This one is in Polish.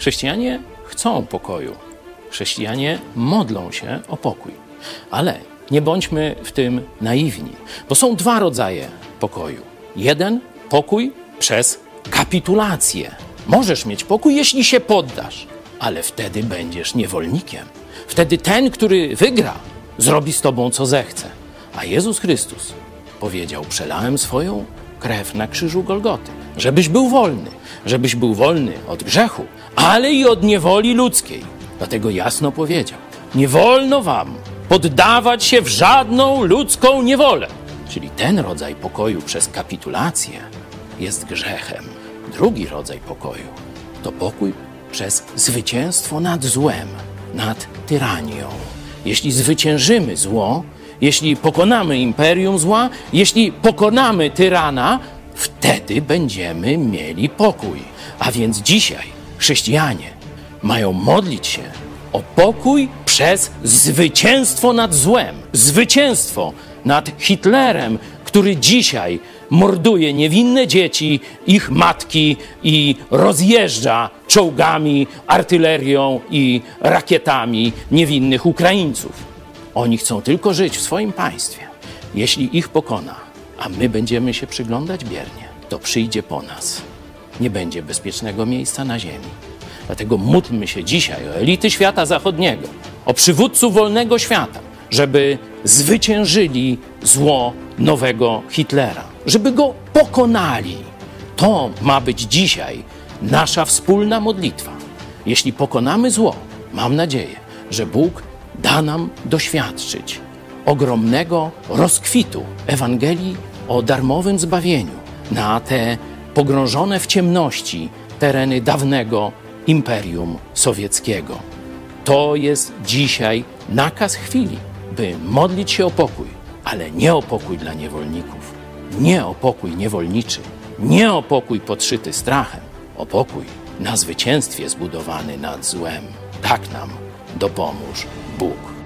Chrześcijanie chcą pokoju. Chrześcijanie modlą się o pokój. Ale nie bądźmy w tym naiwni, bo są dwa rodzaje pokoju. Jeden pokój przez kapitulację. Możesz mieć pokój, jeśli się poddasz, ale wtedy będziesz niewolnikiem. Wtedy ten, który wygra, zrobi z tobą co zechce. A Jezus Chrystus powiedział: Przelałem swoją krew na krzyżu Golgoty, żebyś był wolny, żebyś był wolny od grzechu, ale i od niewoli ludzkiej. Dlatego jasno powiedział: Nie wolno wam poddawać się w żadną ludzką niewolę. Czyli ten rodzaj pokoju przez kapitulację jest grzechem. Drugi rodzaj pokoju to pokój przez zwycięstwo nad złem, nad tyranią. Jeśli zwyciężymy zło, jeśli pokonamy imperium zła, jeśli pokonamy tyrana, wtedy będziemy mieli pokój. A więc dzisiaj chrześcijanie mają modlić się o pokój przez zwycięstwo nad złem, zwycięstwo nad Hitlerem, który dzisiaj morduje niewinne dzieci, ich matki i rozjeżdża czołgami, artylerią i rakietami niewinnych Ukraińców. Oni chcą tylko żyć w swoim państwie. Jeśli ich pokona, a my będziemy się przyglądać biernie, to przyjdzie po nas. Nie będzie bezpiecznego miejsca na ziemi. Dlatego módlmy się dzisiaj o elity świata zachodniego, o przywódców wolnego świata, żeby zwyciężyli zło nowego Hitlera, żeby go pokonali. To ma być dzisiaj nasza wspólna modlitwa. Jeśli pokonamy zło, mam nadzieję, że Bóg da nam doświadczyć ogromnego rozkwitu Ewangelii o darmowym zbawieniu na te pogrążone w ciemności tereny dawnego Imperium Sowieckiego. To jest dzisiaj nakaz chwili, by modlić się o pokój, ale nie o pokój dla niewolników, nie o pokój niewolniczy, nie o pokój podszyty strachem, o pokój na zwycięstwie zbudowany nad złem. Tak nam dopomóż Bóg.